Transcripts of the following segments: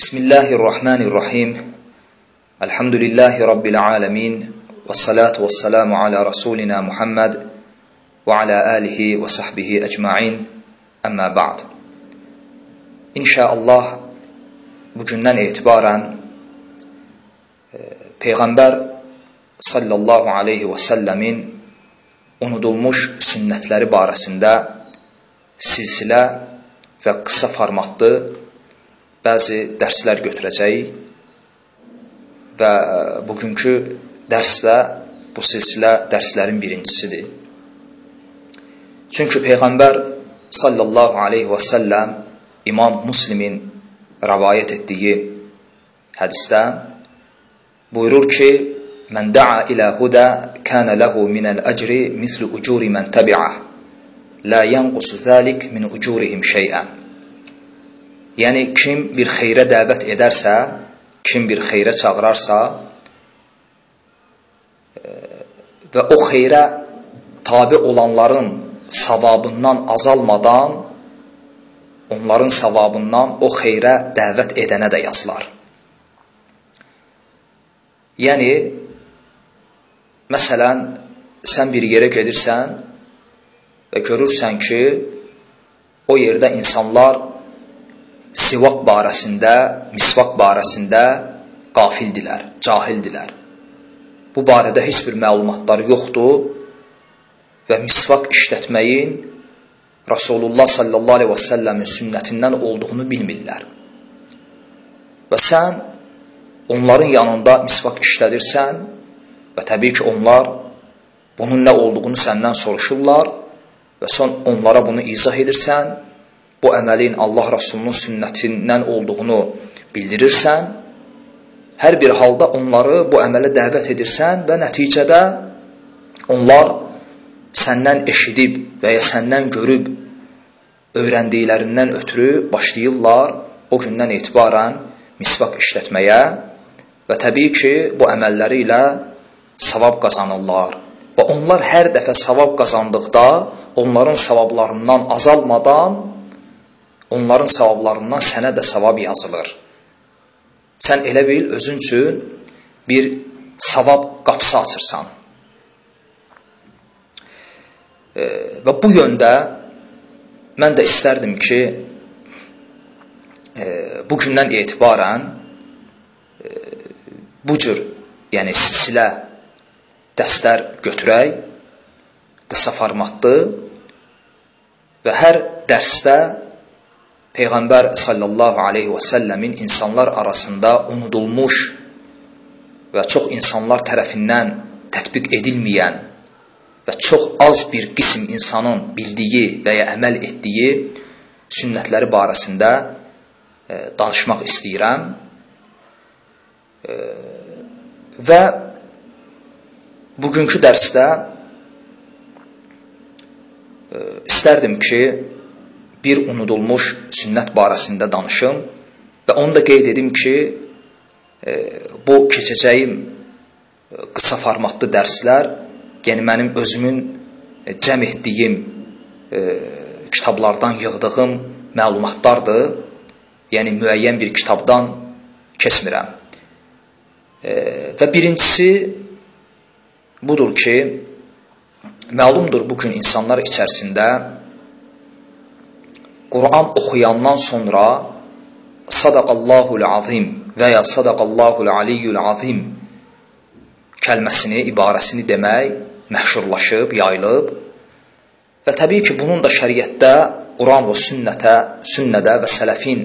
Bismillahirrahmanirrahim. Elhamdülillahi Rabbil alemin. Vessalatu vesselamu ala Rasulina Muhammed ve ala alihi ve sahbihi ecma'in. Amma ba'd. İnşallah bugündən etibarən e, Peyğəmbər sallallahu aleyhi və səlləmin unudulmuş sünnətləri barəsində silsilə və qısa formatlı bəzi dərslər götürəcəyik və e, bugünkü dərslə bu silsilə dərslərin birincisidir. Çünki Peyğəmbər sallallahu aleyhi və səlləm İmam Muslimin rəvayət etdiyi hədisdə buyurur ki, Mən da'a ilə hudə kənə ləhu minəl əcri misli ucuri mən təbi'ah la yanqusu zəlik min ucurihim şey'ə Yəni, kim bir xeyrə dəvət edərsə, kim bir xeyrə çağırarsa və o xeyrə tabi olanların savabından azalmadan onların savabından o xeyrə dəvət edənə də yazılar. Yəni, məsələn, sən bir yerə gedirsən və görürsən ki, o yerdə insanlar sivaq barəsində, misvaq barəsində qafildilər, cahildilər. Bu barədə heç bir məlumatları yoxdur və misvaq işlətməyin Rasulullah sallallahu aleyhi və səlləmin sünnətindən olduğunu bilmirlər. Və sən onların yanında misvaq işlədirsən və təbii ki, onlar bunun nə olduğunu səndən soruşurlar və son onlara bunu izah edirsən, bu əməlin Allah Rasulunun sünnətindən olduğunu bildirirsən, hər bir halda onları bu əmələ dəvət edirsən və nəticədə onlar səndən eşidib və ya səndən görüb öyrəndiklərindən ötürü başlayırlar o gündən etibarən misvaq işlətməyə və təbii ki, bu əməlləri ilə savab qazanırlar. Və onlar hər dəfə savab qazandıqda onların savablarından azalmadan onların savablarından sənə də savab yazılır. Sən elə bil özün üçün bir savab qapısı açırsan. E, və bu yöndə mən də istərdim ki, e, bu gündən etibarən e, bu cür, yəni silsilə dəstər götürək, qısa formatlı və hər dərsdə Peyğəmbər sallallahu aleyhi və səlləmin insanlar arasında unudulmuş və çox insanlar tərəfindən tətbiq edilməyən və çox az bir qism insanın bildiyi və ya əməl etdiyi sünnətləri barəsində e, danışmaq istəyirəm. E, və bugünkü dərsdə e, istərdim ki, bir unudulmuş sünnət barəsində danışım və onu da qeyd edim ki, e, bu keçəcəyim e, qısa formatlı dərslər yəni mənim özümün e, cəm etdiyim e, kitablardan yığdığım məlumatlardır. Yəni müəyyən bir kitabdan keçmirəm. E, və birincisi budur ki, məlumdur bu gün insanlar içərisində Quran oxuyandan sonra sadaqallahul azim və ya sadaqallahul aliyyul azim kəlməsini, ibarəsini demək məşhurlaşıb, yayılıb və təbii ki, bunun da şəriətdə, Quran və sünnətə, sünnədə və sələfin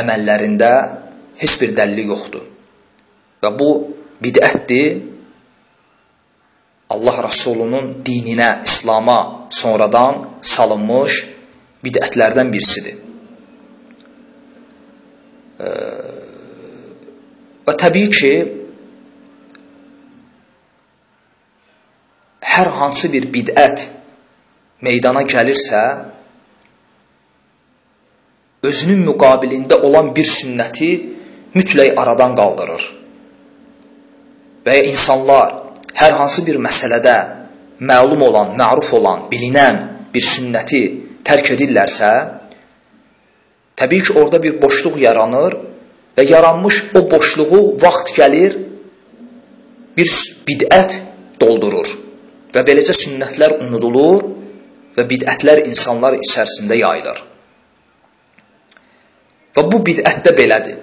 əməllərində heç bir dəlili yoxdur. Və bu bidətdir, Allah Rasulunun dininə, İslama sonradan salınmış bidətlərdən birisidir. Və təbii ki, hər hansı bir bidət meydana gəlirsə, özünün müqabilində olan bir sünnəti mütləq aradan qaldırır. Və insanlar hər hansı bir məsələdə məlum olan, məruf olan, bilinən bir sünnəti tərk edirlərsə, təbii ki, orada bir boşluq yaranır və yaranmış o boşluğu vaxt gəlir, bir bidət doldurur və beləcə sünnətlər unudulur və bidətlər insanlar içərisində yayılır. Və bu bidət də belədir.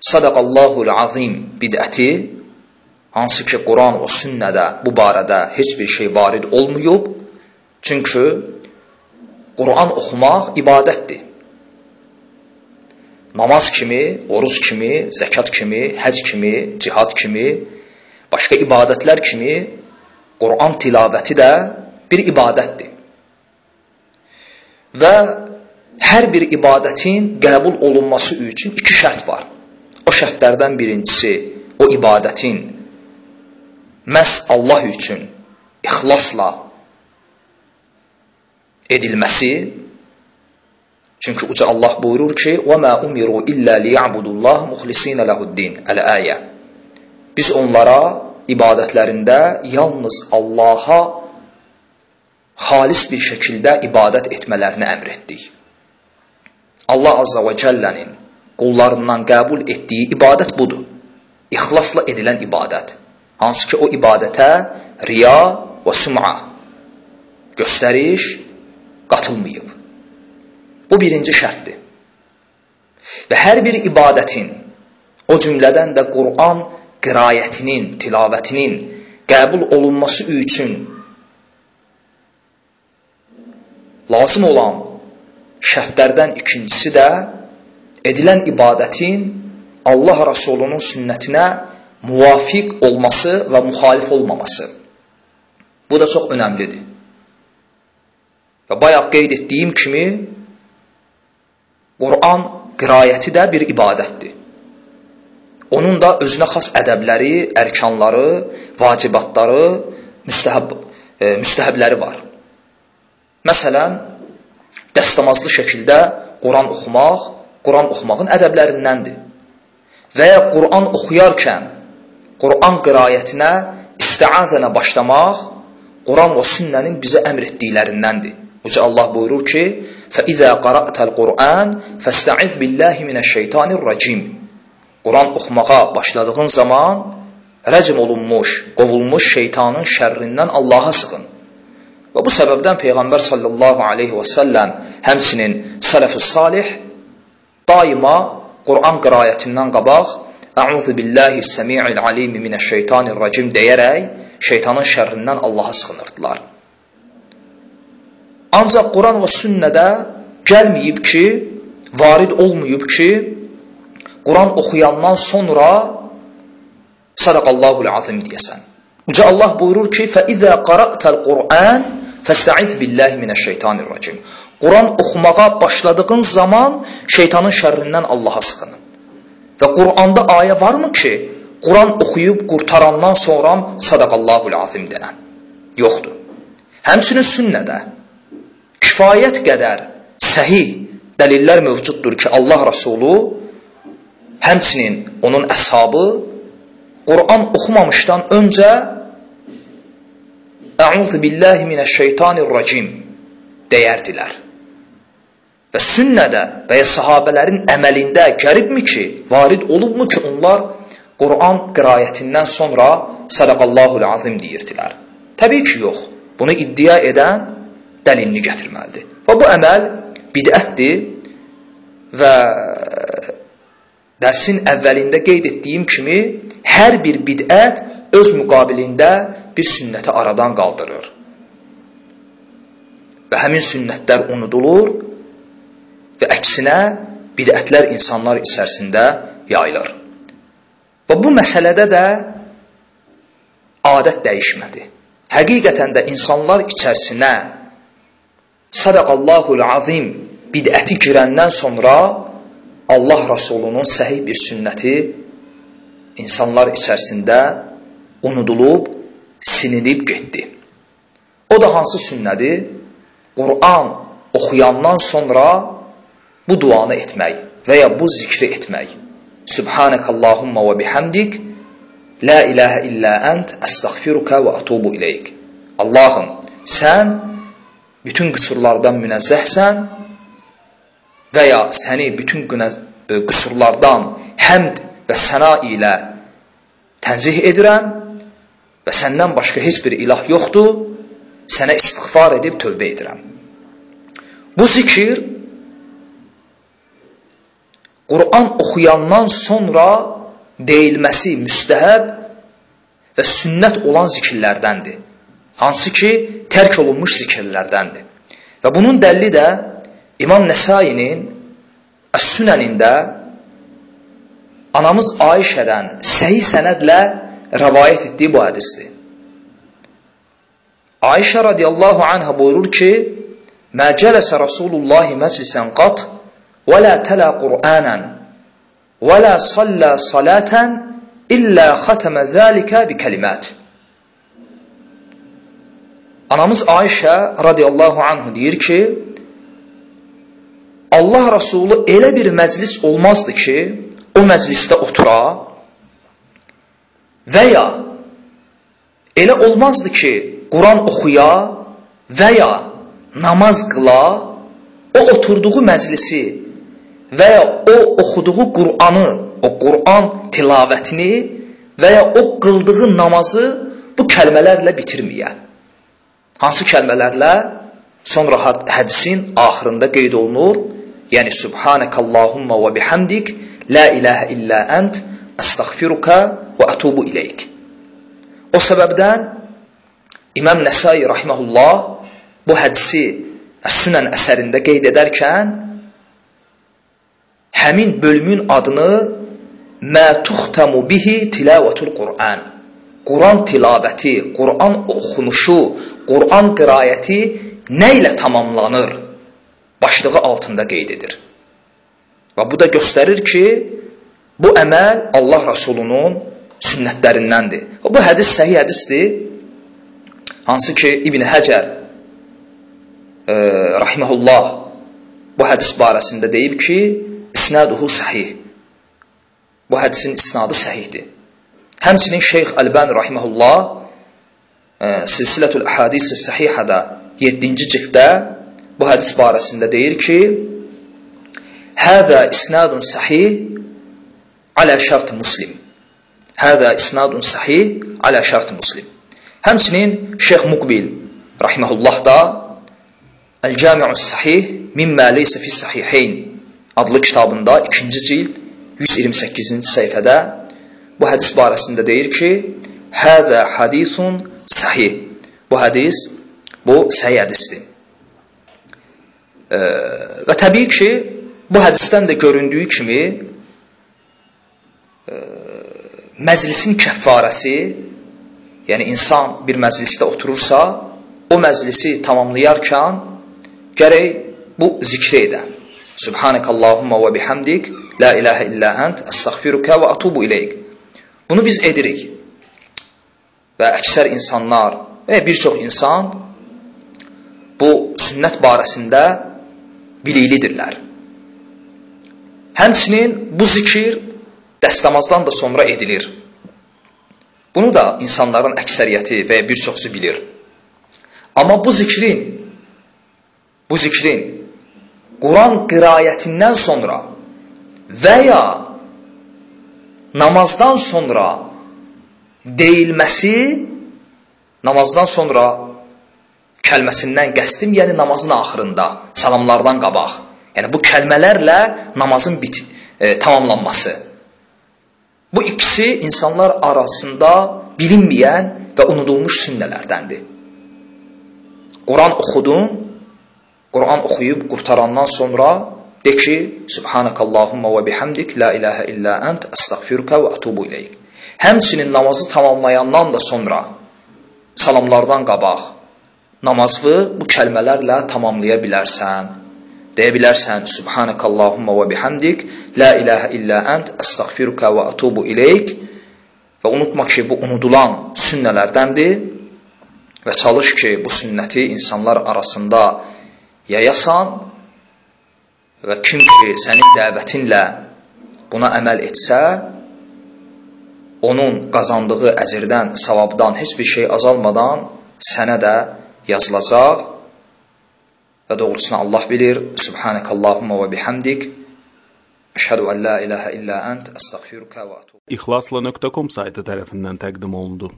Sadaqallahul azim bidəti hansı ki Quran və sünnədə bu barədə heç bir şey varid olmayıb. Çünki Quran oxumaq ibadətdir. Namaz kimi, oruz kimi, zəkat kimi, həc kimi, cihad kimi, başqa ibadətlər kimi Quran tilavəti də bir ibadətdir. Və hər bir ibadətin qəbul olunması üçün iki şərt var. O şərtlərdən birincisi o ibadətin məhz Allah üçün ixlasla edilməsi Çünki uca Allah buyurur ki: "Və ma umiru illa liya'budullah muxlisina lehu'd-din." Əl-ayə. Biz onlara ibadətlərində yalnız Allaha xalis bir şəkildə ibadət etmələrini əmr etdik. Allah azza və cəllənin qullarından qəbul etdiyi ibadət budur. İxlasla edilən ibadət. Hansı ki o ibadətə riya və sum'a göstəriş qatılmayıb. Bu birinci şərtdir. Və hər bir ibadətin, o cümlədən də Qur'an qirayətinin, tilavətinin qəbul olunması üçün lazım olan şərtlərdən ikincisi də edilən ibadətin Allah Rasulunun sünnətinə muvafiq olması və müxalif olmaması. Bu da çox önəmlidir. Və bayaq qeyd etdiyim kimi, Quran qirayəti də bir ibadətdir. Onun da özünə xas ədəbləri, ərkanları, vacibatları, müstəhəb, e, müstəhəbləri var. Məsələn, dəstəmazlı şəkildə Quran oxumaq, Quran oxumağın ədəblərindəndir. Və ya Quran oxuyarkən Quran qirayətinə, istiazənə başlamaq Quran və sünnənin bizə əmr etdiklərindəndir. Uca Allah buyurur ki: "Fəizə qara'tal Qur'an fəstə'iz billahi minəş-şeytanir-racim." Quran oxumağa başladığın zaman rəcm olunmuş, qovulmuş şeytanın şərrindən Allaha sığın. Və bu səbəbdən Peyğəmbər sallallahu aleyhi və səlləm həmçinin sələf-ü salih daima Quran qirayətindən qabaq Əuzu billahi səmi'il alimi minəşşeytanirracim deyərək şeytanın şərrindən Allaha sığınırdılar. Ancaq Quran və sünnədə gəlməyib ki, varid olmayıb ki, Quran oxuyandan sonra sadaqallahul azim deyəsən. Uca Allah buyurur ki, فَإِذَا قَرَأْتَ الْقُرْآنِ فَاسْتَعِذْ بِاللَّهِ مِنَ الشَّيْطَانِ الرَّجِيمِ Quran oxumağa başladığın zaman şeytanın şərrindən Allaha sığının. Və Quranda ayə varmı ki, Quran oxuyub qurtarandan sonra sadaqallahul azim denən? Yoxdur. Həmçinin sünnədə kifayət qədər səhih dəlillər mövcuddur ki, Allah Rasulü həmçinin onun əshabı Quran oxumamışdan öncə Əuzu billahi minəşşeytanirracim deyərdilər. Və sünnədə və ya sahabələrin əməlində gəlibmi ki, varid olubmu ki, onlar Quran qirayətindən sonra sadaqallahul azim deyirdilər. Təbii ki, yox. Bunu iddia edən dəlilini gətirməlidir. Və bu əməl bidətdir və dərsin əvvəlində qeyd etdiyim kimi hər bir bidət öz müqabilində bir sünnəti aradan qaldırır. Və həmin sünnətlər unudulur və əksinə bidətlər insanlar içərisində yayılır. Və bu məsələdə də adət dəyişmədi. Həqiqətən də insanlar içərisinə sadaqallahul azim bidəti girəndən sonra Allah Rasulunun səhih bir sünnəti insanlar içərisində unudulub, sinilib getdi. O da hansı sünnədir? Quran oxuyandan sonra bu duanı etmək və ya bu zikri etmək. Subhanəkallahumma və bihamdik La ilahə illə ənt əstəğfiruka və atubu iləyik. Allahım, sən bütün qüsurlardan münəzzəhsən və ya səni bütün qüsurlardan həmd və səna ilə tənzih edirəm və səndən başqa heç bir ilah yoxdur, sənə istighfar edib tövbə edirəm. Bu zikir Quran oxuyandan sonra deyilməsi müstəhəb və sünnət olan zikirlərdəndir. Hansı ki, tərk olunmuş zikirlərdəndir. Və bunun dəlli də İmam Nəsainin Əs-Sünənində anamız Ayşədən səhi sənədlə rəvayət etdiyi bu hədisdir. Ayşə radiyallahu anhə buyurur ki, Mə cələsə Rasulullahi məclisən qat və lə tələ Qur'anən və lə sallə salətən illə xətəmə zəlikə bi kəlimət. Anamız Ayşə radiyallahu anhu deyir ki, Allah Rasulü elə bir məclis olmazdı ki, o məclisdə otura və ya elə olmazdı ki, Quran oxuya və ya namaz qıla, o oturduğu məclisi və ya o oxuduğu Qur'anı, o Qur'an tilavətini və ya o qıldığı namazı bu kəlmələrlə bitirməyə. Hansı kəlmələrlə? Sonra hədisin axırında qeyd olunur. Yəni Subhanəkallahumma və bihamdik la ilahə illə ənt əstəğfiruka və ətubu iləyik. O səbəbdən İmam Nəsai rahimehullah bu hədisi Əs-Sünən əsərində qeyd edərkən həmin bölümün adını Mə tuxtamu bihi tilavətul Qur'an Quran tilavəti, Quran oxunuşu, Quran qirayəti nə ilə tamamlanır? Başlığı altında qeyd edir. Və bu da göstərir ki, bu əməl Allah Rasulunun sünnətlərindəndir. Və bu hədis səhih hədisdir. Hansı ki, İbn Həcər e, rahimehullah bu hədis barəsində deyib ki, isnaduhu sahih. Bu hədisin isnadı səhihdir. Həmçinin Şeyx Əlbani rahimehullah Silsilətül Əhadis Səhihədə 7-ci cilddə bu hədis barəsində deyir ki: "Həzə isnadun sahih alə şərt Muslim." Həzə isnadun sahih alə şərt Muslim. Həmçinin Şeyx Muqbil rahimehullah da El-Cami'us Sahih mimma leysa fi sahihayn adlı kitabında 2-ci cild 128-ci səhifədə bu hədis barəsində deyir ki, Həzə hadisun sahih. Bu hədis, bu səhih hədisdir. E, və təbii ki, bu hədisdən də göründüyü kimi e, məclisin kəffarəsi, yəni insan bir məclisdə oturursa, o məclisi tamamlayarkən gərək bu zikri edə. Subhanəkallahumma və bihamdik, la ilahə illə ənt, əstəğfiruka və atubu iləyik. Bunu biz edirik. Və əksər insanlar və bir çox insan bu sünnət barəsində biliklidirlər. Həmçinin bu zikir dəstəmazdan da sonra edilir. Bunu da insanların əksəriyyəti və bir çoxsu bilir. Amma bu zikrin bu zikrin Quran qirayətindən sonra və ya namazdan sonra deyilməsi namazdan sonra kəlməsindən qəsdim, yəni namazın axırında, salamlardan qabaq. Yəni bu kəlmələrlə namazın bit e, tamamlanması. Bu ikisi insanlar arasında bilinməyən və unudulmuş sünnələrdəndir. Quran oxudun, Quran oxuyub qurtarandan sonra De ki, Subhanəkallahumma və bihamdik, la ilahə illə ənt, əstəğfiruka və ətubu iləyik. Həmçinin namazı tamamlayandan da sonra salamlardan qabaq namazı bu kəlmələrlə tamamlaya bilərsən. Deyə bilərsən, Subhanəkallahumma və bihamdik, la ilahə illə ənt, əstəğfiruka və ətubu iləyik. Və unutma ki, bu unudulan sünnələrdəndir və çalış ki, bu sünnəti insanlar arasında yayasan və kim ki sənin dəvətinlə buna əməl etsə, onun qazandığı əcirdən, savabdan heç bir şey azalmadan sənə də yazılacaq və doğrusunu Allah bilir. Subhanəkallahumma və bihamdik. Əşhədü ən la ilahə illə ənt, əstəğfiruka və etûbu. İxlasla.com saytı tərəfindən təqdim olundu.